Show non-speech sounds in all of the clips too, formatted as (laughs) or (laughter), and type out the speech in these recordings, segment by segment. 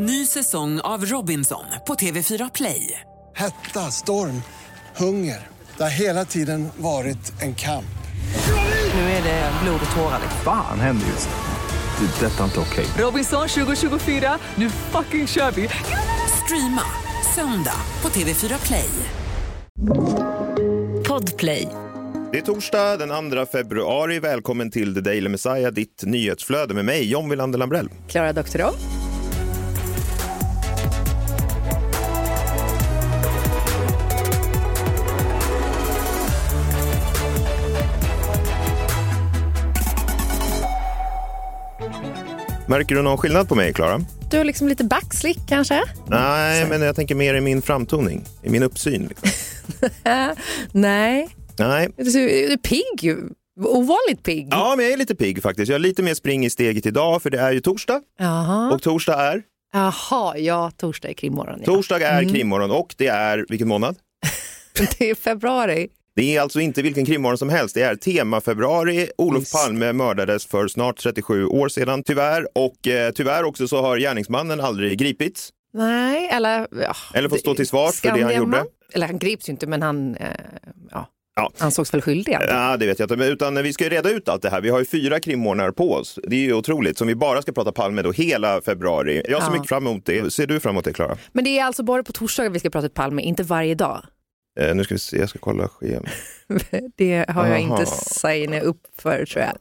Ny säsong av Robinson på TV4 Play. Hetta, storm, hunger. Det har hela tiden varit en kamp. Nu är det blod och tårar. Fan händer just nu. Det. är Detta är inte okej. Robinson 2024, nu fucking kör vi! Streama söndag på TV4 Play. Podplay. Det är torsdag den 2 februari. Välkommen till The Daily Messiah, ditt nyhetsflöde med mig, John Wilander Lambrell. Klara Doktorow. Märker du någon skillnad på mig, Klara? Du har liksom lite backslick kanske? Nej, men jag tänker mer i min framtoning, i min uppsyn. Liksom. (laughs) Nej. Nej. Du är pigg. Ovanligt pigg. Ja, men jag är lite pigg faktiskt. Jag har lite mer spring i steget idag, för det är ju torsdag. Jaha. Och torsdag är? Jaha, ja, torsdag är krimmorgon. Ja. Torsdag är krimmorgon och det är, vilken månad? (laughs) Det är februari. Det är alltså inte vilken krimmorgon som helst. Det är tema februari. Olof Just. Palme mördades för snart 37 år sedan, tyvärr. Och eh, tyvärr också så har gärningsmannen aldrig gripits. Nej, eller... Ja, Eller får stå till svars för det han gjorde. Eller han grips ju inte, men han eh, ja, Ja. ansågs väl skyldig. Ja, det vet jag inte. Men Utan vi ska ju reda ut allt det här. Vi har ju fyra krimmorgnar på oss. Det är ju otroligt. Som vi bara ska prata Palme då hela februari. Jag ser Ja. mycket fram emot det. Ser du fram emot det, Klara? Men det är alltså bara på torsdagar vi ska prata Palme, inte varje dag. Eh, nu ska vi se, jag ska kolla schema. (laughs) Det har jag Aha. inte signa upp för tror jag.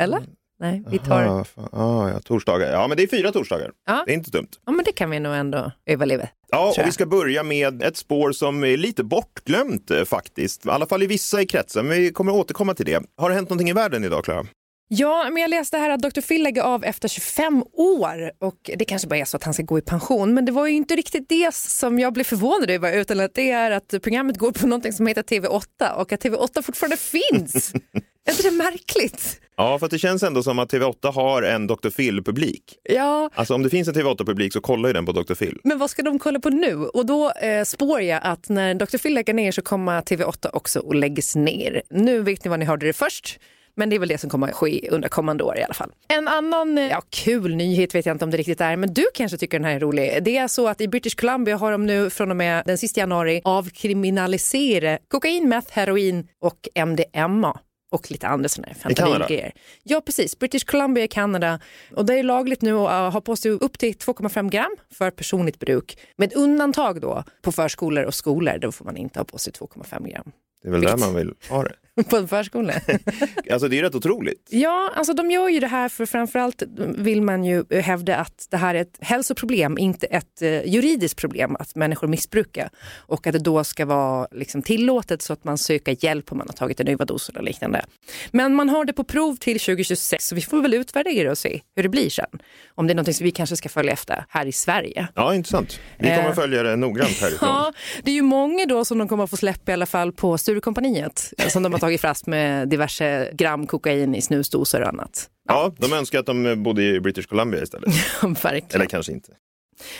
Eller? Nej, vi tar... Ah, fan. ah, ja, torsdagar. Ja, men det är fyra torsdagar. Ja. Det är inte dumt. Ja, men det kan vi nog ändå överleva. Ja, och vi ska börja med ett spår som är lite bortglömt eh, faktiskt. I alla fall i vissa i kretsen, men vi kommer återkomma till det. Har det hänt någonting i världen idag, Klara? Ja, men jag läste här att Dr. Phil lägger av efter 25 år och det kanske bara är så att han ska gå i pension. Men det var ju inte riktigt det som jag blev förvånad över utan att det är att programmet går på någonting som heter TV8 och att TV8 fortfarande finns. (laughs) är inte det märkligt? Ja, för det känns ändå som att TV8 har en Dr. Phil-publik. Ja, Alltså om det finns en TV8-publik så kollar ju den på Dr. Phil. men vad ska de kolla på nu? Och då eh, spår jag att när Dr. Phil lägger ner så kommer TV8 också att läggas ner. Nu vet ni vad ni hörde det först. Men det är väl det som kommer att ske under kommande år i alla fall. En annan eh, ja, kul nyhet vet jag inte om det riktigt är, men du kanske tycker den här är rolig. Det är så att i British Columbia har de nu från och med den sista januari avkriminaliserat kokain, meth, heroin och MDMA. Och lite andra sådana här Kanada? fentanylgrejer. Ja, precis. British Columbia i Kanada. Och det är lagligt nu att uh, ha på sig upp till 2,5 gram för personligt bruk. Med undantag då på förskolor och skolor. Då får man inte ha på sig 2,5 gram. Det är väl där man vill ha det. (laughs) på en förskola. (laughs) Alltså det är rätt otroligt. Ja, alltså de gör ju det här för framförallt vill man ju hävda att det här är ett hälsoproblem, inte ett eh, juridiskt problem att människor missbrukar. Och att det då ska vara liksom, tillåtet så att man söker hjälp om man har tagit en överdos eller liknande. Men man har det på prov till 2026 så vi får väl utvärdera och se hur det blir sen. Om det är någonting som vi kanske ska följa efter här i Sverige. Ja, intressant. Vi kommer Eh. att följa det noggrant härifrån. (laughs) Ja, det är ju många då som de kommer att få släppa i alla fall på Sturecompagniet som de har tagit fast med diverse gram kokain i snusdosor och annat. Ja, de önskar att de bodde i British Columbia istället. (laughs) Verkligen. Eller kanske inte.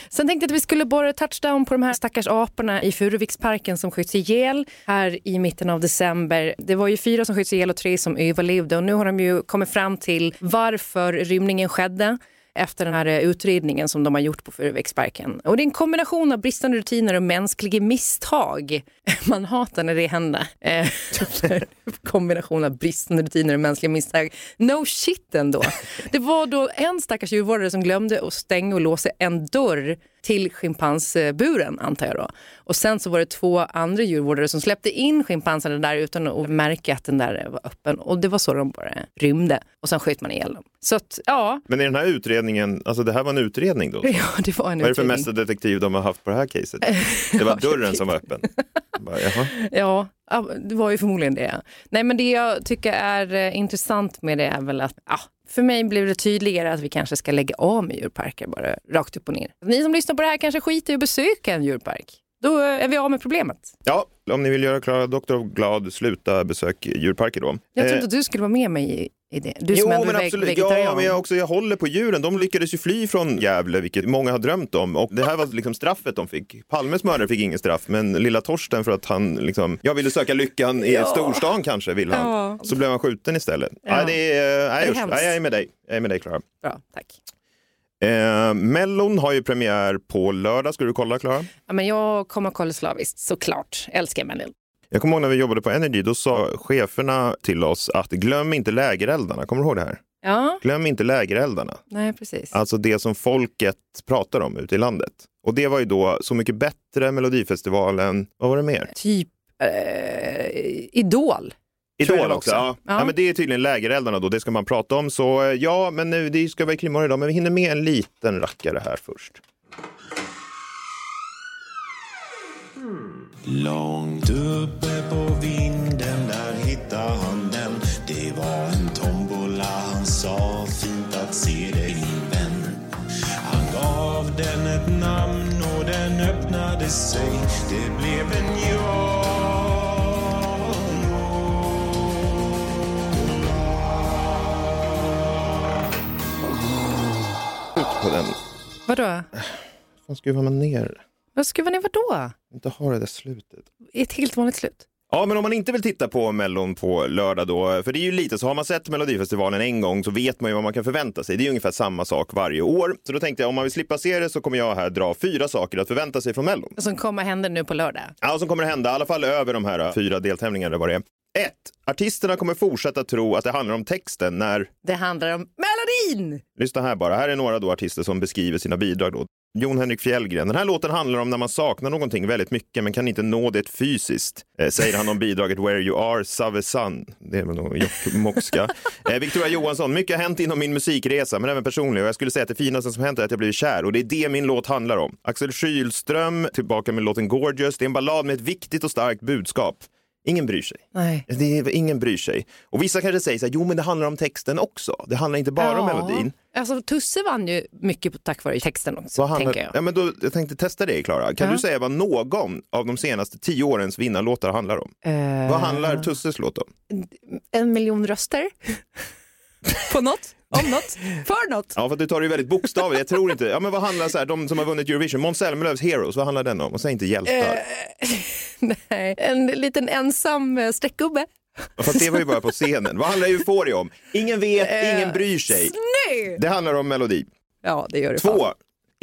Sen tänkte jag att vi skulle borra touchdown på de här stackars aporna i Furuviksparken som sköts ihjäl här i mitten av december. Det var ju fyra som sköts ihjäl och tre som överlevde och nu har de ju kommit fram till varför rymningen skedde efter den här eh, utredningen som de har gjort på Furuviksparken. Och det är en kombination av bristande rutiner och mänskliga misstag. (laughs) Man hatar när det händer. Eh, (laughs) kombination av bristande rutiner och mänskliga misstag. No shit ändå. Det var då en stackars djurvårdare som glömde att stänga och låsa en dörr till schimpansburen antar jag då. Och sen så var det två andra djurvårdare som släppte in schimpanserna där utan att märka att den där var öppen. Och det var så de bara rymde. Och sen sköt man ihjäl dem. Så att, ja, Men i den här utredningen, alltså det här var en utredning då? (laughs) ja det var en Vad är det för utredning. mästerdetektiv de har haft på det här caset? Det var (laughs) dörren som var öppen. Bara, ja, det var ju förmodligen det. Nej, men det jag tycker är eh, intressant med det är väl att ja, för mig blev det tydligare att vi kanske ska lägga av med djurparker bara rakt upp och ner. Ni som lyssnar på det här kanske skiter i att besöka en djurpark. Då eh, är vi av med problemet. Ja, om ni vill göra Klara Doktor glad, sluta besök djurparker då. Jag Eh, trodde att du skulle vara med mig i, i det. Du jo, som ändå men absolut. vegetarian. Ja, men jag, också, jag håller på djuren. De lyckades ju fly från Gävle, vilket många har drömt om. Och det här var liksom straffet de fick. Palmes mördare fick ingen straff, men lilla Torsten för att han liksom, jag ville söka lyckan i storstan kanske, vill han. Ja. Så blev han skjuten istället. Ja. Nej, det är, nej, Det är nej, jag är med dig. Jag är med dig, Klara. Bra, tack. Eh, Mellon har ju premiär på lördag. Ska du kolla, Klara? Ja, men jag kommer kolla slaviskt, såklart. Älskar Melon. Jag kommer ihåg när vi jobbade på Energy, då sa cheferna till oss att glöm inte lägereldarna. Kommer du ihåg det här? Ja, Glöm inte lägereldarna. nej precis. Alltså det som folket pratar om ute i landet. Och det var ju då Så mycket bättre, Melodifestivalen, vad var det mer? Typ eh, Idol. Idol också. också. Ja. Ja. Ja. men det är tydligen lägereldarna då, det ska man prata om. Så eh, ja, men nu, det ska vara i idag, men vi hinner med en liten rackare här först. Långt uppe på vinden där hittade han den Det var en tombola, han sa fint att se dig min vän Han gav den ett namn och den öppnade sig Det blev en ja Ut på den. Vadå? Fan, skruvar man ner? Vad skruvar ni vadå? Inte ha det där slutet. Ett helt vanligt slut. Ja, men om man inte vill titta på Mellon på lördag då, för det är ju lite så, har man sett Melodifestivalen en gång så vet man ju vad man kan förvänta sig. Det är ju ungefär samma sak varje år. Så då tänkte jag, om man vill slippa se det så kommer jag här dra fyra saker att förvänta sig från Mellon. Som kommer hända nu på lördag. Ja, som kommer hända, i alla fall över de här fyra deltävlingarna eller vad det är. 1. Artisterna kommer fortsätta tro att det handlar om texten när Det handlar om melodin! Lyssna här bara. Här är några då artister som beskriver sina bidrag. Då. Jon Henrik Fjällgren. Den här låten handlar om när man saknar någonting väldigt mycket men kan inte nå det fysiskt. Eh, säger han om bidraget Where You Are, Save Sun. Det är väl nog jokkmokkska. (laughs) Eh, Victoria Johansson. Mycket har hänt inom min musikresa men även personligen. Och jag skulle säga att det finaste som hänt är att jag blivit kär och det är det min låt handlar om. Axel Kylström tillbaka med låten Gorgeous. Det är en ballad med ett viktigt och starkt budskap. Ingen bryr sig. Nej. Det är, ingen bryr sig. Och vissa kanske säger så här, jo men det handlar om texten också. Det handlar inte bara om melodin. Alltså, Tusse vann ju mycket på- tack vare texten också, Vad handlar, tänker jag. Ja, men då, jag tänkte testa dig, Klara. Kan Ja. du säga vad någon av de senaste tio årens vinnarlåtar handlar om? Eh, Vad handlar Tusses låt om? En miljon röster? På något? Om något? För något? Ja, för att du tar det ju väldigt bokstavligt. Jag tror inte... Ja, men vad handlar så här, de som har vunnit Eurovision, Måns Zelmerlöws Heroes, vad handlar den om? Och säg inte hjältar. Eh, (laughs) Nej, en liten ensam eh, streckgubbe. Fast det var ju bara på scenen. Vad handlar Euphoria om? Ingen vet, ingen bryr sig. Nej! Det handlar om melodi. Ja, det gör det. Två. fan.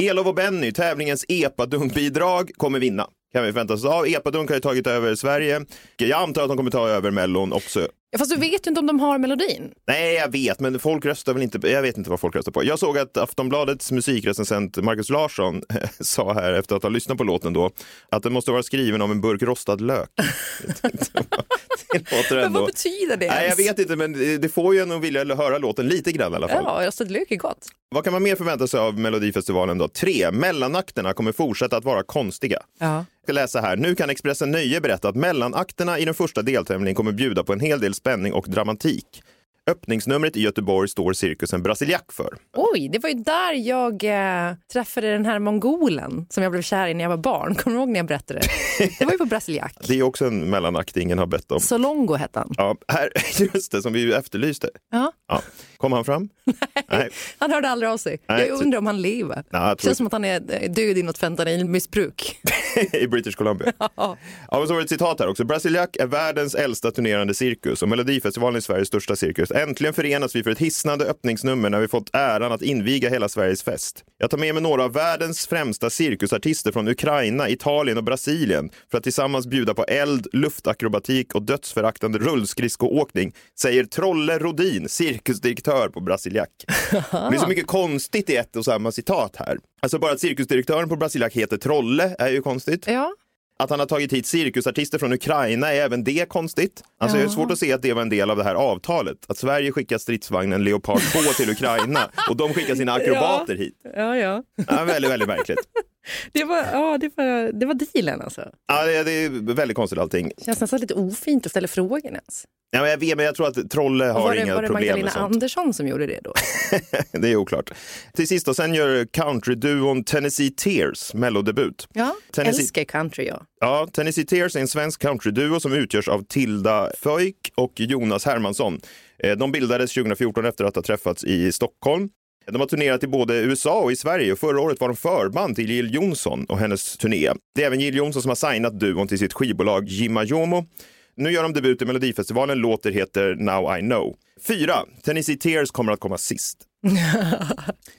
Elof och Benny, tävlingens epadunk-bidrag, kommer vinna. Kan vi förvänta oss av. Epadunk har ju tagit över Sverige. Jag antar att de kommer ta över Mellon också. Ja, Fast du vet ju inte om de har melodin. Nej, jag vet, men folk röstar väl inte. Jag vet inte vad folk röstar på. Jag såg att Aftonbladets musikrecensent Markus Larsson (laughs) sa här efter att ha lyssnat på låten då att den måste vara skriven om en burk rostad lök. (laughs) (laughs) Låter Men ändå... vad betyder det Nej, jag vet inte, men det får ju en att vilja höra låten lite grann i alla fall. Ja, rostad lök är gott. Vad kan man mer förvänta sig av Melodifestivalen då? Tre, mellanakterna kommer fortsätta att vara konstiga. Ja. Jag ska läsa här. Nu kan Expressen Nöje berätta att mellanakterna i den första deltävlingen kommer bjuda på en hel del spänning och dramatik. Öppningsnumret i Göteborg står cirkusen Brasiliac för. Oj, det var ju där jag eh, träffade den här mongolen som jag blev kär i när jag var barn. (laughs) Kommer du ihåg när jag berättade? Det var ju på Brasiliak. (laughs) Det är också en mellanakt ingen har bett om. Solongo hette han. Ja, här, (laughs) just det, som vi efterlyste. Ja. Ja. Kom han fram? Nej. Han hörde aldrig av sig. Nej, jag undrar om han lever. Nej, jag tror Känns som att han är död i något fentanylmissbruk. (laughs) I British Columbia. (laughs) Ja, men så var det ett citat här också. Brasiliac är världens äldsta turnerande cirkus och Melodifestivalen är Sveriges största cirkus. Äntligen förenas vi för ett hisnande öppningsnummer när vi fått äran att inviga hela Sveriges fest. Jag tar med mig några av världens främsta cirkusartister från Ukraina, Italien och Brasilien för att tillsammans bjuda på eld, luftakrobatik och dödsföraktande rullskridskoåkning, säger Trolle Rodin, cirkusdirektör på Brasiliac. (laughs) Det blir så mycket konstigt i ett och samma citat här. Alltså bara att cirkusdirektören på Brasiliac heter Trolle är ju konstigt. Ja. Att han har tagit hit cirkusartister från Ukraina är även det konstigt. Alltså, Det är svårt att se att det var en del av det här avtalet. Att Sverige skickar stridsvagnen Leopard 2 till Ukraina och de skickar sina (laughs) akrobater hit. Ja, ja. Ja, väldigt, väldigt märkligt. (laughs) Det var, ja, det var, det var dealen alltså. Ja, det, det är väldigt konstigt allting. Känns nästan lite ofint att ställa frågan ens. Ja, men jag vet, men jag tror att Trolle har var det, inga var det problem Magdalena med sånt. Andersson som gjorde det då? (laughs) Det är oklart. Till sist då, sen gör countryduon Tennessee Tears mellodebut. Ja, Tennessee- älskar country jag. Ja, Tennessee Tears är en svensk countryduo som utgörs av Tilda Föjk och Jonas Hermansson. Eh, De bildades 2014 efter att ha träffats i Stockholm. De har turnerat i både USA och i Sverige och förra året var de förband till Jill Johnson och hennes turné. Det är även Jill Johnson som har signat duon till sitt skivbolag Jimajomo. Nu gör de debut i Melodifestivalen. Låter heter Now I know. Fyra, Tennessee Tears kommer att komma sist. (laughs)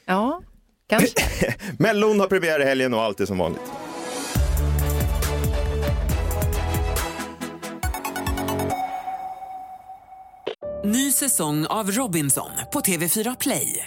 Ja, Kanske. (laughs) Mellon har premiär i helgen och allt är som vanligt. Ny säsong av Robinson på TV4 Play.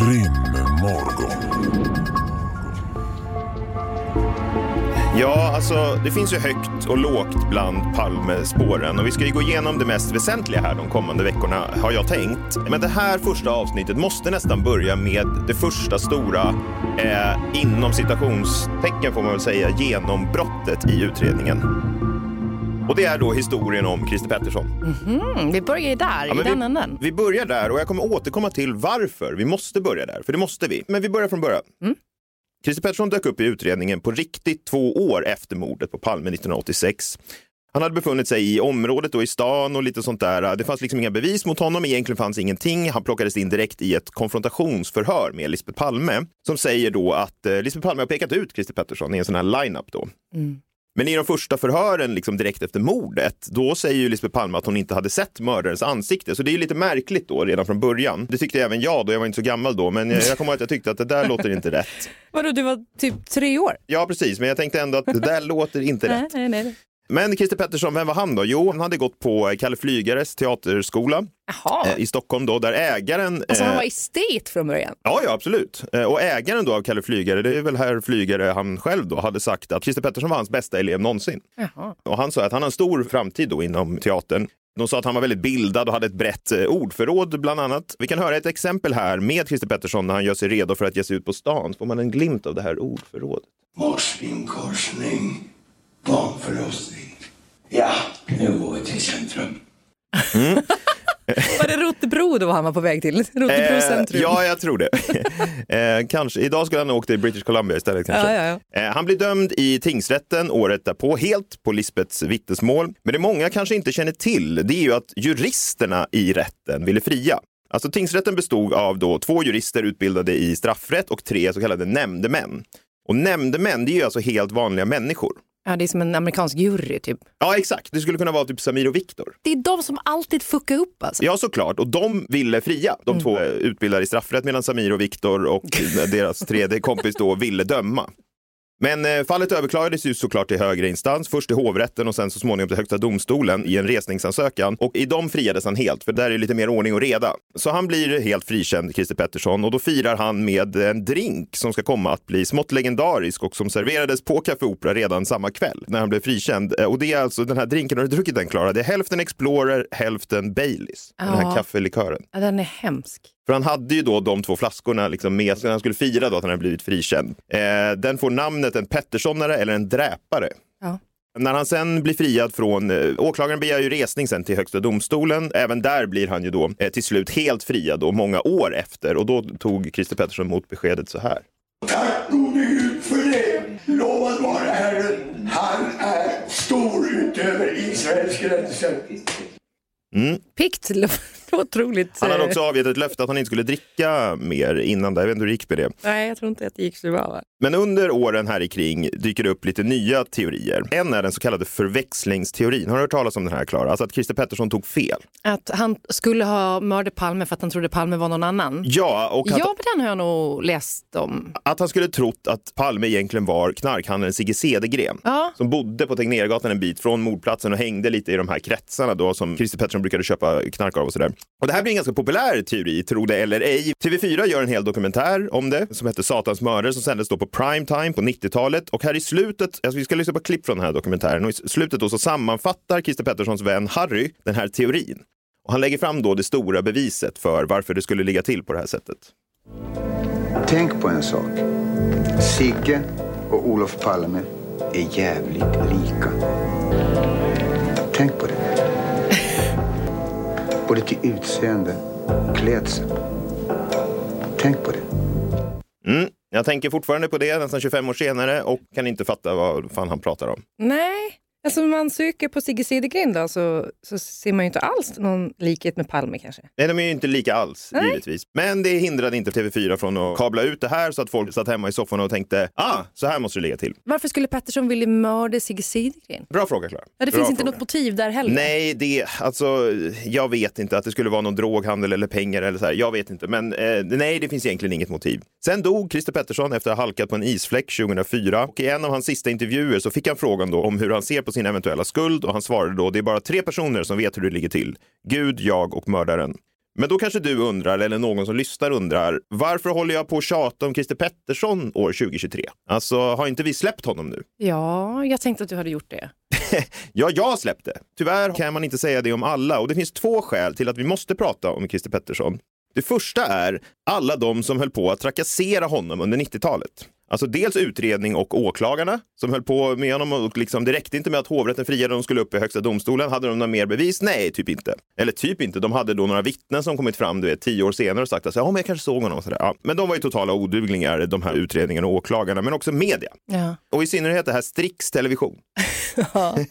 Krimmorgon. Ja, alltså det finns ju högt och lågt bland Palmespåren och vi ska ju gå igenom det mest väsentliga här de kommande veckorna har jag tänkt. Men det här första avsnittet måste nästan börja med det första stora, eh, inom citationstecken får man väl säga, genombrottet i utredningen. Och det är då historien om Christer Pettersson. Mm, vi börjar där, Ja, i den vi, änden. vi börjar där och jag kommer återkomma till varför vi måste börja där, för det måste vi. Men vi börjar från början. Mm. Christer Pettersson dök upp i utredningen på riktigt två år efter mordet på Palme 1986. Han hade befunnit sig i området och i stan och lite sånt där. Det fanns liksom inga bevis mot honom, egentligen fanns ingenting. Han plockades in direkt i ett konfrontationsförhör med Lisbeth Palme som säger då att eh, Lisbeth Palme har pekat ut Christer Pettersson i en sån här lineup då. Men i de första förhören liksom direkt efter mordet, då säger ju Lisbeth Palme att hon inte hade sett mördarens ansikte. Så det är ju lite märkligt då redan från början. Det tyckte även jag då, jag var inte så gammal då, men jag, jag kommer ihåg att jag tyckte att det där låter inte rätt. (laughs) Vadå, du var typ tre år? Ja, precis, men jag tänkte ändå att det där (laughs) låter inte rätt. Nej, nej, nej. Men Christer Pettersson, vem var han då? Jo, han hade gått på Kalle Flygares teaterskola Jaha. eh, i Stockholm då, där ägaren... Alltså han eh, var estet från början? Ja, ja, absolut. Eh, Och ägaren då av Kalle Flygare, det är väl herr Flygare han själv då, hade sagt att Christer Pettersson var hans bästa elev någonsin. Jaha. Och han sa att han har en stor framtid då inom teatern. De sa att han var väldigt bildad och hade ett brett eh, ordförråd bland annat. Vi kan höra ett exempel här med Christer Pettersson när han gör sig redo för att ge sig ut på stan. Får man en glimt av det här ordförrådet. Marsvinkorsning, barnförlossning. Ja, nu går vi till centrum. Var det Rotebro då han var på väg till? Rotebro Eh, centrum? ja, jag tror det. (laughs) eh, kanske. Idag skulle han ha åkt till British Columbia istället. Kanske. Ja, ja, Eh, han blir dömd i tingsrätten året därpå, helt på Lisbets vittnesmål. Men det många kanske inte känner till, det är ju att juristerna i rätten ville fria. Alltså tingsrätten bestod av då två jurister utbildade i straffrätt och tre så kallade nämndemän. Och nämndemän, det är ju alltså helt vanliga människor. Ja, det är som en amerikansk jury typ. Ja, exakt. Det skulle kunna vara typ Samir och Viktor. Det är de som alltid fuckar upp alltså. Ja, såklart. Och de ville fria, de två eh, utbildade i straffrätt, medan Samir och Viktor och (laughs) deras tredje kompis då ville döma. Men eh, fallet överklagades ju såklart till högre instans, först till hovrätten och sen så småningom till högsta domstolen i en resningsansökan. Och i dem friades han helt, för där är det lite mer ordning och reda. Så han blir helt frikänd, Christer Pettersson, och då firar han med en drink som ska komma att bli smått legendarisk och som serverades på Café Opera redan samma kväll när han blev frikänd. Eh, Och det är alltså den här drinken, har du druckit den Klara? Det är hälften Explorer, hälften Baileys. Den här Ja. kaffelikören. Ja, den är hemsk. För han hade ju då de två flaskorna liksom med sig när han skulle fira då att han hade blivit frikänd. Eh, den får namnet en Petterssonare eller en dräpare. Ja. När han sen blir friad från, eh, åklagaren begär ju resning sen till högsta domstolen. Även där blir han ju då eh, till slut helt friad då, många år efter. Och då tog Christer Pettersson emot beskedet så här. Tack gode Gud för det. Lovad vare Herren. Han är stor utöver Israels gränser. Pikt, otroligt. Han hade eh, också avgett ett löfte att han inte skulle dricka mer innan. Jag vet inte hur det gick med det. Nej, jag tror inte att det gick så bra. Va? Men under åren här i kring dyker det upp lite nya teorier. En är den så kallade förväxlingsteorin. Har du hört talas om den här Klara? Alltså att Christer Pettersson tog fel. Att han skulle ha mördat Palme för att han trodde Palme var någon annan. Ja, och att, Ja, men den har jag nog läst om. att han skulle trott att Palme egentligen var knarkhandlaren Sigge Cedergren. Ja. Som bodde på Tegnérgatan en bit från mordplatsen och hängde lite i de här kretsarna då som Christer Pettersson brukade köpa knark av och sådär. Och det här blir en ganska populär teori, tro det eller ej. TV4 gör en hel dokumentär om det som heter Satans mördare som sändes då på primetime på 90-talet. Och här i slutet, alltså vi ska lyssna på klipp från den här dokumentären och i slutet då så sammanfattar Christer Petterssons vän Harry den här teorin. Och han lägger fram då det stora beviset för varför det skulle ligga till på det här sättet. Tänk på en sak. Sigge och Olof Palme är jävligt lika. Tänk på det. Både till utseende och klädsel. Tänk på det. Mm, jag tänker fortfarande på det nästan 25 år senare och kan inte fatta vad fan han pratar om. Nej, alltså om man söker på Sigge Cedergren då så, så ser man ju inte alls någon likhet med Palme kanske. Nej, de är ju inte lika alls, Nej. givetvis. Men det hindrade inte TV4 från att kabla ut det här så att folk satt hemma i soffan och tänkte, ah, så här måste det ligga till. Varför skulle Pettersson vilja mörda Sigge Cedergren? Bra fråga, Klara. Ja, det Bra finns inte fråga. något motiv där heller. Nej, det, alltså, jag vet inte att det skulle vara någon droghandel eller pengar eller så här. Jag vet inte, men eh, nej, det finns egentligen inget motiv. Sen dog Christer Pettersson efter att ha halkat på en isfläck 2004 och i en av hans sista intervjuer så fick han frågan då om hur han ser på sin eventuella skuld och han svarade då det är bara tre personer som vet hur det ligger till. Gud, jag och mördaren. Men då kanske du undrar, eller någon som lyssnar undrar, varför håller jag på att tjata om Christer Pettersson år 2023? Alltså, har inte vi släppt honom nu? Ja, jag tänkte att du hade gjort det. (laughs) Ja, jag har släppt det. Tyvärr kan man inte säga det om alla och det finns två skäl till att vi måste prata om Christer Pettersson. Det första är alla de som höll på att trakassera honom under 90-talet. Alltså dels utredning och åklagarna som höll på med honom och liksom, det räckte inte med att hovrätten friade de skulle upp i högsta domstolen. Hade de några mer bevis? Nej, typ inte. Eller typ inte. De hade då några vittnen som kommit fram du vet, tio år senare och sagt att ja, men jag kanske såg honom. Och sådär. Ja, men de var ju totala oduglingar, de här utredningarna och åklagarna, men också media. Ja. Och i synnerhet det här Strix Television. (laughs) (laughs)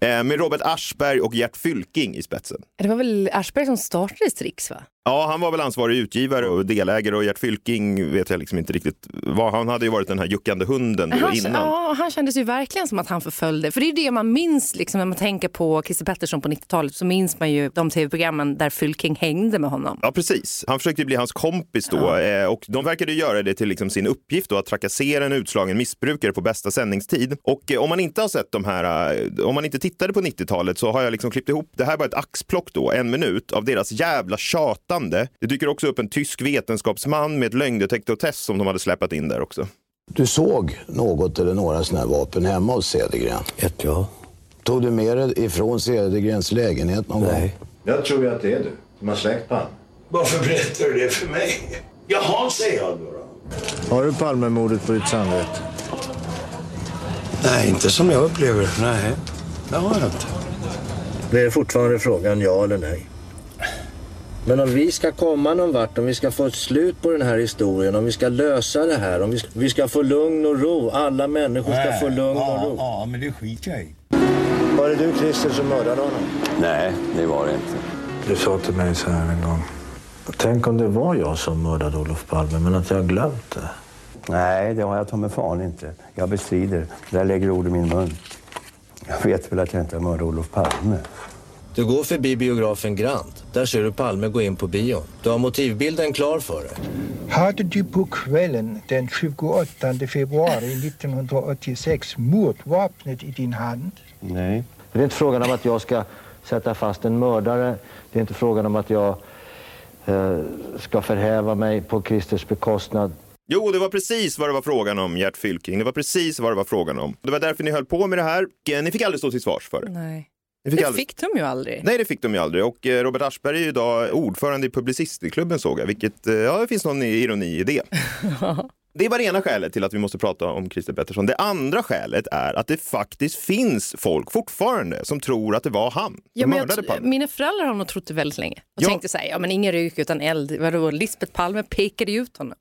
Eh, med Robert Aschberg och Gert Fylking i spetsen. Det var väl Aschberg som startade Strix va? Ja, han var väl ansvarig utgivare och delägare och Gert Fylking vet jag liksom inte riktigt vad. Han hade ju varit den här juckande hunden Han, innan. ja, han kändes ju verkligen som att han förföljde. För det är ju det man minns liksom, när man tänker på Christer Pettersson på 90-talet. Så minns man ju de tv-programmen där Fylking hängde med honom. Ja, precis. Han försökte bli hans kompis då eh, och de verkade göra det till liksom sin uppgift då, att trakassera en utslagen missbrukare på bästa sändningstid. Och eh, om man inte har sett de här, eh, om man inte tittade på 90-talet så har jag liksom klippt ihop, det här var ett axplock då, en minut av deras jävla tjatande. Det dyker också upp en tysk vetenskapsman med ett lögndetektortest som de hade släpat in där också. Du såg något eller några sådana här vapen hemma hos Cedergren? Ett ja. Tog du med dig ifrån Cedergrens lägenhet någon gång? Nej. Jag tror att det är du som har släckt på Varför berättar du det för mig? Jaha, säger jag då. då. Har du Palmemordet på ditt samvete? Nej, inte som jag upplever det. Nej, det har jag inte. Det är fortfarande frågan ja eller nej. Men om vi ska komma någon vart, om vi ska få ett slut på den här historien, om vi ska lösa det här, om vi ska, vi ska få lugn och ro, alla människor ska få lugn och ro. Ja, men det skiter jag i. Var det du Christer som mördade honom? Nej, det var det inte. Du sa till mig så här en gång. Tänk om det var jag som mördade Olof Palme, men att jag har glömt det. Nej, det har jag ta mig fan inte. Jag bestrider. Där lägger ord i min mun. Jag vet väl att jag inte har mördat Olof Palme. Du går förbi biografen Grand. Där ser du Palme gå in på bion. Du har motivbilden klar för dig. Hade du på kvällen den 28 februari 1986 mordvapnet i din hand? Nej. Det är inte frågan om att jag ska sätta fast en mördare. Det är inte frågan om att jag eh, ska förhäva mig på Kristers bekostnad. Jo, det var precis vad det var frågan om, Gert Fylking. Det var precis vad det var frågan om. Det var därför ni höll på med det här. Ni fick aldrig stå till svars för det. Nej. Ni fick Det aldrig- fick de ju aldrig. Nej, det fick de ju aldrig. Och eh, Robert Aschberg är ju idag ordförande i Publicistklubben såg jag, vilket, eh, ja, det finns någon ironi i det. (laughs) Det var det ena skälet till att vi måste prata om Christer Pettersson. Det andra skälet är att det faktiskt finns folk fortfarande som tror att det var han som Ja, mördade Palme. mina föräldrar har nog trott det väldigt länge. Och Ja. tänkte så här, ja men ingen rök utan eld. Vadå, Lisbeth Palme pekade ju ut honom.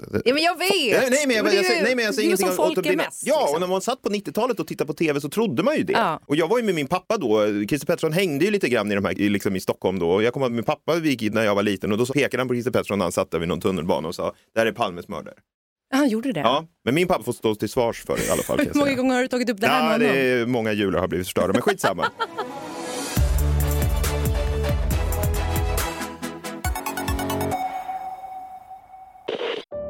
Alltså, det- Ja men jag vet! Nej, men jag, det jag, säger- nej, men jag säger det ingenting som om- folk är mest. Ja, liksom. och när man satt på 90-talet och tittade på tv så trodde man ju det. Ja. Och jag var ju med min pappa då. Christer Pettersson hängde ju lite grann i, de här, liksom i Stockholm då. Jag kommer ihåg min pappa vi gick in när jag var liten och då pekade han på Christer Pettersson när han satt där vid någon tunnelbana och sa det här är Palmes mördare. Han gjorde det? Ja, men min pappa får stå till svars för det i alla fall. (laughs) Hur jag många gånger har du tagit upp det här Ja, med det honom? är många jular har blivit förstörda, men skitsamma. (laughs)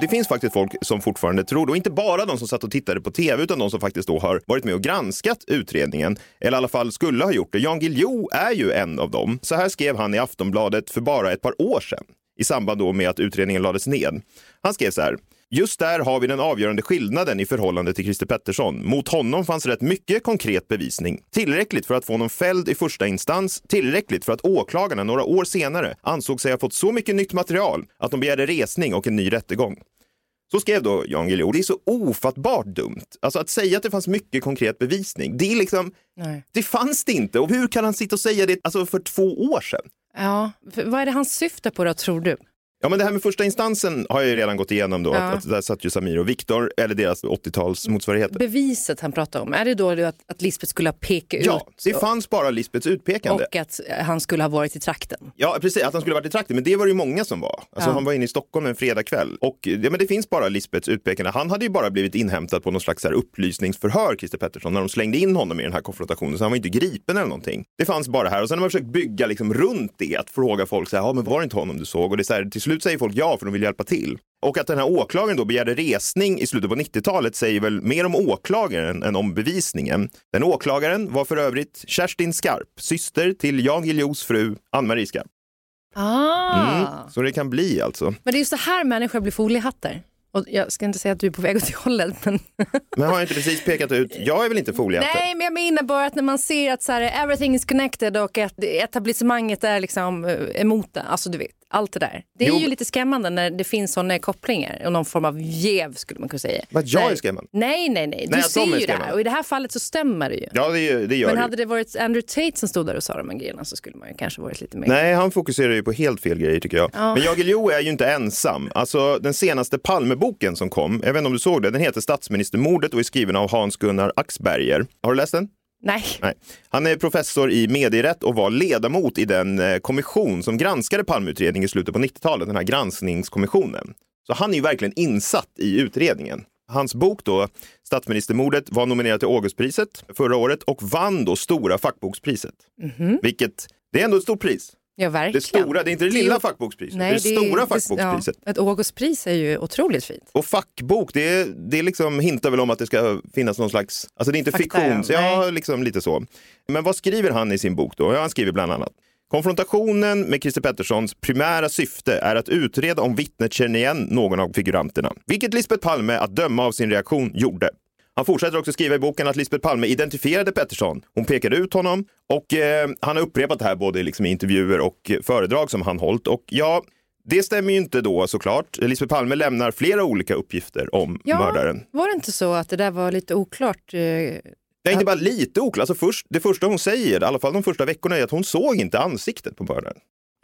Det finns faktiskt folk som fortfarande tror, och inte bara de som satt och tittade på tv, utan de som faktiskt då har varit med och granskat utredningen, eller i alla fall skulle ha gjort det. Jan Guillou är ju en av dem. Så här skrev han i Aftonbladet för bara ett par år sedan, i samband då med att utredningen lades ned. Han skrev så här. Just där har vi den avgörande skillnaden i förhållande till Christer Pettersson. Mot honom fanns rätt mycket konkret bevisning. Tillräckligt för att få honom fälld i första instans, tillräckligt för att åklagarna några år senare ansåg sig ha fått så mycket nytt material att de begärde resning och en ny rättegång. Så skrev då Jan Guillou. Det är så ofattbart dumt. Alltså att säga att det fanns mycket konkret bevisning, det är liksom, Nej. det fanns det inte. Och hur kan han sitta och säga det alltså för två år sedan? Ja, vad är det han syftar på då, tror du? Ja, men det här med första instansen har jag ju redan gått igenom då. Ja. Att, att där satt ju Samir och Viktor, eller deras 80-tals motsvarigheter. Beviset han pratar om, är det då att, att Lisbeth skulle ha pekat Ja, ut det fanns bara Lisbeths utpekande. och att han skulle ha varit i trakten? Ja, precis, att han skulle varit i trakten, men det var det ju många som var. Alltså, Ja. Han var inne i Stockholm en fredagkväll. Och ja, men det finns bara Lisbeths utpekande. Han hade ju bara blivit inhämtad på någon slags här upplysningsförhör, Christer Pettersson, när de slängde in honom i den här konfrontationen. Så han var inte gripen eller någonting. Det fanns bara här. Och sen har man försökt bygga liksom runt det, att fråga folk så här, ja men var det inte honom du såg? Och det är så här, till slut säger folk ja, för de vill hjälpa till. Och att den här åklagaren då begärde resning i slutet på 90-talet säger väl mer om åklagaren än om bevisningen. Den åklagaren var för övrigt Kerstin Skarp, syster till Jan Guillous fru Ann-Marie Skarp. Ah. Mm, så det kan bli alltså. Men det är ju så här människor blir foliehattar. Och jag ska inte säga att du är på väg åt det hållet, men Men har jag inte precis pekat ut, jag är väl inte foliehatten? Nej, men jag menar bara att när man ser att så här, everything is connected och att etablissemanget är liksom eh, emot det, alltså du vet, allt det där. Det är Jo, ju lite skrämmande när det finns sådana kopplingar och någon form av jäv skulle man kunna säga. Vad jag är skrämmande? Nej, nej, nej. Du Nej, ser ju det här och i det här fallet så stämmer det ju. Ja, det, det gör men hade det varit Andrew Tate som stod där och sa de här grejerna så skulle man ju kanske varit lite mer... Nej, han fokuserar ju på helt fel grejer tycker jag. Ja. Men Jan Guillou är ju inte ensam. Alltså den senaste Palmeboken som kom, jag vet inte om du såg det, den heter Statsministermordet och är skriven av Hans-Gunnar Axberger. Har du läst den? Nej. Nej. Han är professor i medierätt och var ledamot i den eh, kommission som granskade Palmeutredningen i slutet på 90-talet, den här granskningskommissionen. Så han är ju verkligen insatt i utredningen. Hans bok då, Statsministermordet, var nominerad till Augustpriset förra året och vann då Stora fackbokspriset. Mhm. Vilket, det är ändå ett stort pris. Ja, verkligen. Det stora, det är inte det lilla fackbokspriset, det är det stora fackbokspriset. Ja, ett Augustpris är ju otroligt fint. Och fackbok, det, det liksom hintar väl om att det ska finnas någon slags, alltså det är inte Fakta, fiktion, ja, nej. liksom lite så. Men vad skriver han i sin bok då? Ja, han skriver bland annat. Konfrontationen med Christer Petterssons primära syfte är att utreda om vittnet känner igen någon av figuranterna, vilket Lisbeth Palme, att döma av sin reaktion, gjorde. Han fortsätter också skriva i boken att Lisbeth Palme identifierade Pettersson. Hon pekade ut honom och eh, han har upprepat det här både liksom i intervjuer och föredrag som han hållit. Och ja, det stämmer ju inte då såklart. Lisbeth Palme lämnar flera olika uppgifter om Ja, mördaren. var det inte så att det där var lite oklart? eh, Det är inte bara lite oklart. Alltså först, det första hon säger, i alla fall de första veckorna, är att hon såg inte ansiktet på mördaren.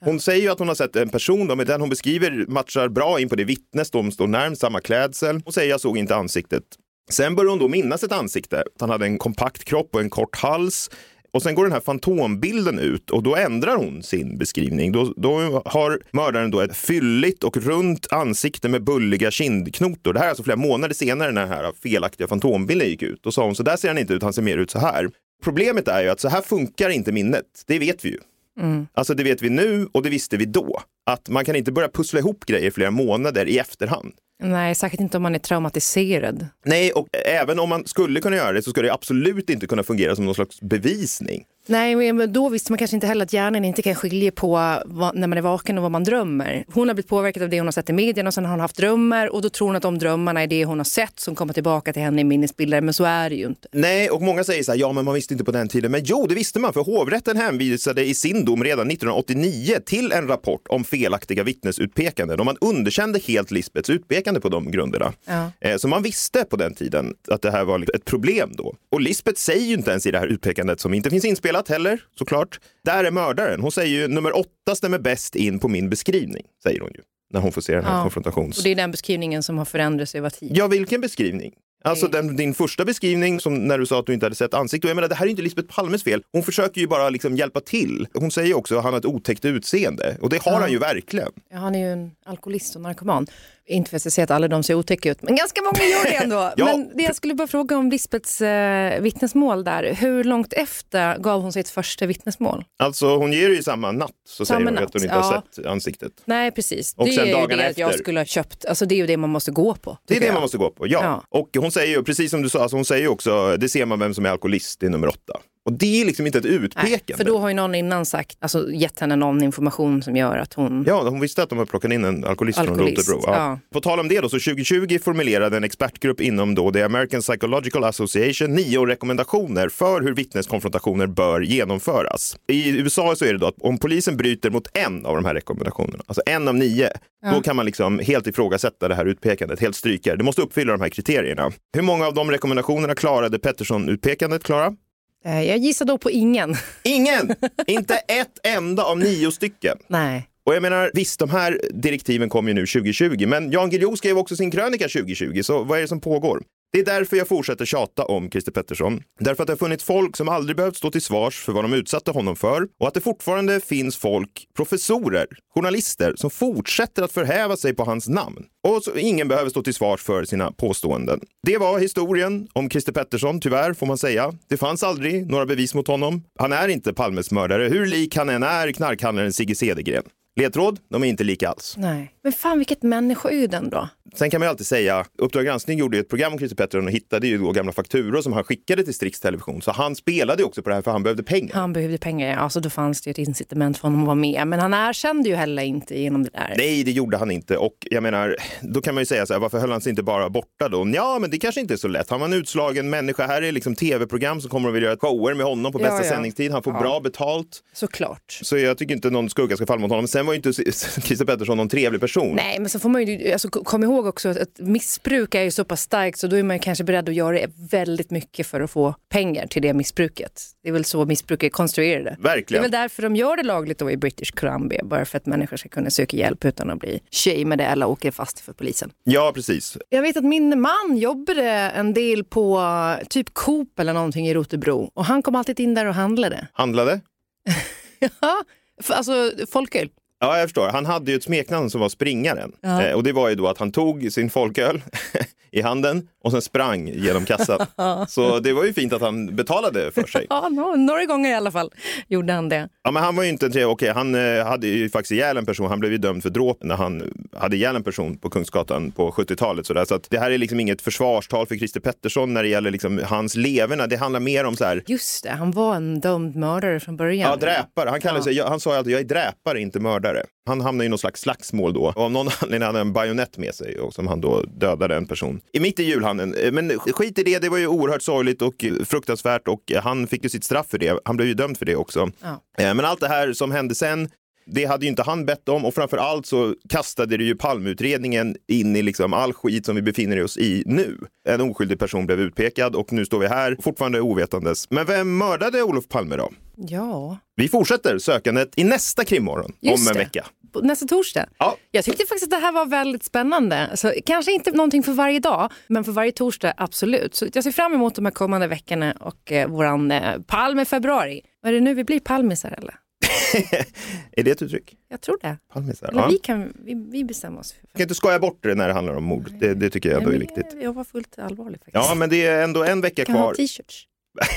Hon säger ju att hon har sett en person, då, men den hon beskriver matchar bra in på det vittnes, de står närmst samma klädsel. Hon säger jag såg inte ansiktet. Sen börjar hon då minnas ett ansikte. Han hade en kompakt kropp och en kort hals. Och sen går den här fantombilden ut och då ändrar hon sin beskrivning. Då, då har mördaren då ett fylligt och runt ansikte med bulliga kindknotor. Det här är alltså flera månader senare när den här felaktiga fantombilden gick ut. Då sa hon så där ser han inte ut, han ser mer ut så här. Problemet är ju att så här funkar inte minnet. Det vet vi ju. Mm. Alltså det vet vi nu och det visste vi då. Att man kan inte börja pussla ihop grejer flera månader i efterhand. Nej, säkert inte om man är traumatiserad. Nej, och även om man skulle kunna göra det så ska det absolut inte kunna fungera som någon slags bevisning. Nej, men då visste man kanske inte heller att hjärnan inte kan skilja på vad, när man är vaken och vad man drömmer. Hon har blivit påverkad av det hon har sett i medierna och sen har hon haft drömmar och då tror hon att de drömmarna är det hon har sett som kommer tillbaka till henne i minnesbilder, men så är det ju inte. Nej, och många säger så här, ja men man visste inte på den tiden. Men jo, det visste man, för hovrätten hänvisade i sin dom redan 1989 till en rapport om felaktiga vittnesutpekanden och man underkände helt Lisbets utpekande på de grunderna. Ja. Eh, Så man visste på den tiden att det här var ett problem då. Och Lisbeth säger ju inte ens i det här utpekandet, som inte finns inspelat heller, såklart. Där är mördaren. Hon säger ju nummer åtta stämmer bäst in på min beskrivning, säger hon ju. När hon får se den här Ja. konfrontations... Och det är den beskrivningen som har förändrats över tid. Ja, vilken beskrivning? Alltså den, din första beskrivning som när du sa att du inte hade sett ansikte. Och Jag menar, det här är inte Lisbeth Palmes fel. Hon försöker ju bara liksom hjälpa till. Hon säger också att han har ett otäckt utseende. Och det har Ja. han ju verkligen. Ja, han är ju en alkoholist och narkoman. Inte för att jag säger att alla de ser otäcka ut, men ganska många gör det ändå. (laughs) Ja. Men det jag skulle bara fråga om Lisbeths eh, vittnesmål där. Hur långt efter gav hon sitt första vittnesmål? Alltså hon ger det ju samma natt. Så Samma säger hon natt, att hon inte ja. har sett ansiktet. Nej, precis. Och det sen är ju det att jag efter. skulle ha köpt. Alltså det är ju det man måste gå på. Det är det jag. man måste gå på, ja. Och hon säger ju, precis som du sa, alltså hon säger också, det ser man vem som är alkoholist, det är nummer åtta. Och det är liksom inte ett utpekande. För då har ju någon innan sagt, alltså gett henne någon information som gör att hon... Ja, hon visste att de hade plockat in en alkoholist, Alkoholist, från Rotebro. ja. På tal om det då, så 2020 formulerade en expertgrupp inom då The American Psychological Association nio rekommendationer för hur vittneskonfrontationer bör genomföras. I USA så är det då att om polisen bryter mot en av de här rekommendationerna, alltså en av nio, Ja. då kan man liksom helt ifrågasätta det här utpekandet, helt stryka. Det måste uppfylla de här kriterierna. Hur många av de rekommendationerna klarade Pettersson-utpekandet, Klara? Eh, Jag gissar då på ingen. Ingen! (laughs) inte ett enda av nio stycken. Nej. Och jag menar, visst, de här direktiven kom ju nu 2020, men Jan Guillou skrev också sin krönika 2020, så vad är det som pågår? Det är därför jag fortsätter tjata om Christer Pettersson. Därför att det har funnits folk som aldrig behövt stå till svars för vad de utsatte honom för och att det fortfarande finns folk, professorer, journalister som fortsätter att förhäva sig på hans namn. Och så ingen behöver stå till svars för sina påståenden. Det var historien om Christer Pettersson, tyvärr får man säga. Det fanns aldrig några bevis mot honom. Han är inte Palmes mördare, hur lik han än är knarkhandlaren Sigge Cedergren. Ledtråd, de är inte lika alls. Nej. Men fan vilket människoöde ändå. Sen kan man ju alltid säga, Uppdrag granskning gjorde ju ett program om Christer Pettersson och hittade ju då gamla fakturor som han skickade till Strix Television. Så han spelade ju också på det här för han behövde pengar. Han behövde pengar, ja. alltså då fanns det ju ett incitament för honom att vara med. Men han erkände ju heller inte genom det där. Nej, det gjorde han inte. Och jag menar, då kan man ju säga så här, varför höll han sig inte bara borta då? Ja, men det kanske inte är så lätt. Han var en utslagen människa. Här är liksom tv-program som kommer att vilja göra shower med honom på Ja, bästa ja. sändningstid. Han får Ja. bra betalt. Såklart. Så jag tycker inte någon skugga ska falla mot honom. Sen var ju inte (laughs) Christer Pettersson någon trevlig person. Nej, men så får man ju alltså, kom ihåg också att ett missbruk är ju så pass starkt så då är man kanske beredd att göra väldigt mycket för att få pengar till det missbruket. Det är väl så missbruk är konstruerade. Det är Verkligen. väl därför de gör det lagligt då i British Columbia, bara för att människor ska kunna söka hjälp utan att bli shameade eller åka fast för polisen. Ja, precis. Jag vet att min man jobbade en del på typ Coop eller någonting i Rotebro och han kom alltid in där och handlade. Handlade? (laughs) Ja, alltså folköl. Ja, jag förstår. Han hade ju ett smeknamn som var Springaren. Ja. Eh, och det var ju då att han tog sin folköl (laughs) i handen och sen sprang genom kassan. (laughs) Så det var ju fint att han betalade för sig. (laughs) Ja, nå- några gånger i alla fall gjorde han det. Ja, men han var ju inte en trevlig. Okej, han eh, hade ju faktiskt ihjäl en person. Han blev ju dömd för dråp när han hade ihjäl en person på Kungsgatan på 70-talet. Så, att det här är liksom inget försvarstal för Christer Pettersson när det gäller liksom hans leverne. Det handlar mer om så här, Just det, han var en dömd mördare från början. Ja, dräpare. Han, kallade sig, han sa ju alltid jag är dräpare, inte mördare. Han hamnade i någon slags slagsmål då. Och av någon (laughs) anledning hade han en bajonett med sig och som han då dödade en person. I mitt i julhandeln. Eh, Men skit i det, det var ju oerhört sorgligt och fruktansvärt och han fick ju sitt straff för det. Han blev ju dömd för det också. Ja. Eh, Men allt det här som hände sen, det hade ju inte han bett om och framför allt så kastade det ju Palmeutredningen in i liksom all skit som vi befinner oss i nu. En oskyldig person blev utpekad och nu står vi här fortfarande ovetandes. Men vem mördade Olof Palme då? Ja, Vi fortsätter sökandet i nästa krimmorgon Just om en vecka. nästa torsdag. Ja. Jag tyckte faktiskt att det här var väldigt spännande. Alltså, kanske inte någonting för varje dag, men för varje torsdag absolut. Så jag ser fram emot de här kommande veckorna och eh, våran eh, palm i februari. Är det nu vi blir palmisar eller? (laughs) Är det ett uttryck? Jag tror det. Palmisar? Eller Ja. vi, kan, vi, vi bestämmer oss. Jag kan inte skoja bort det när det handlar om mord. Det, det tycker jag ändå är viktigt. Jag var fullt allvarlig faktiskt. Ja, men det är ändå en vecka kan ha kvar. t-shirts.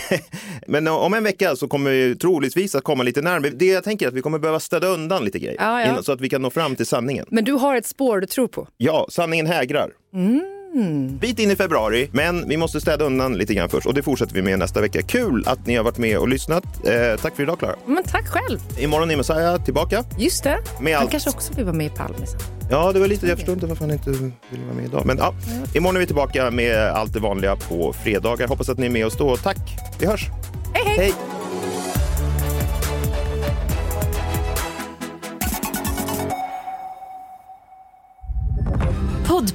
(laughs) Men om en vecka så kommer vi troligtvis att komma lite närmare. Det jag tänker är att vi kommer behöva städa undan lite grejer Ja, ja. innan- så att vi kan nå fram till sanningen. Men du har ett spår du tror på? Ja, sanningen hägrar. Mm. Bit in i februari, men vi måste städa undan lite grann först och det fortsätter vi med nästa vecka. Kul att ni har varit med och lyssnat. Eh, tack för idag, Klara. Men tack själv. Imorgon är Messiah tillbaka. Just det. Med Han allt. kanske också vill vara med i Palme sen. Ja, det var lite, jag förstår inte varför han inte ville vara med idag. Men ja, imorgon är vi tillbaka med allt det vanliga på fredagar. Hoppas att ni är med oss då. Tack, vi hörs. Hej, hej.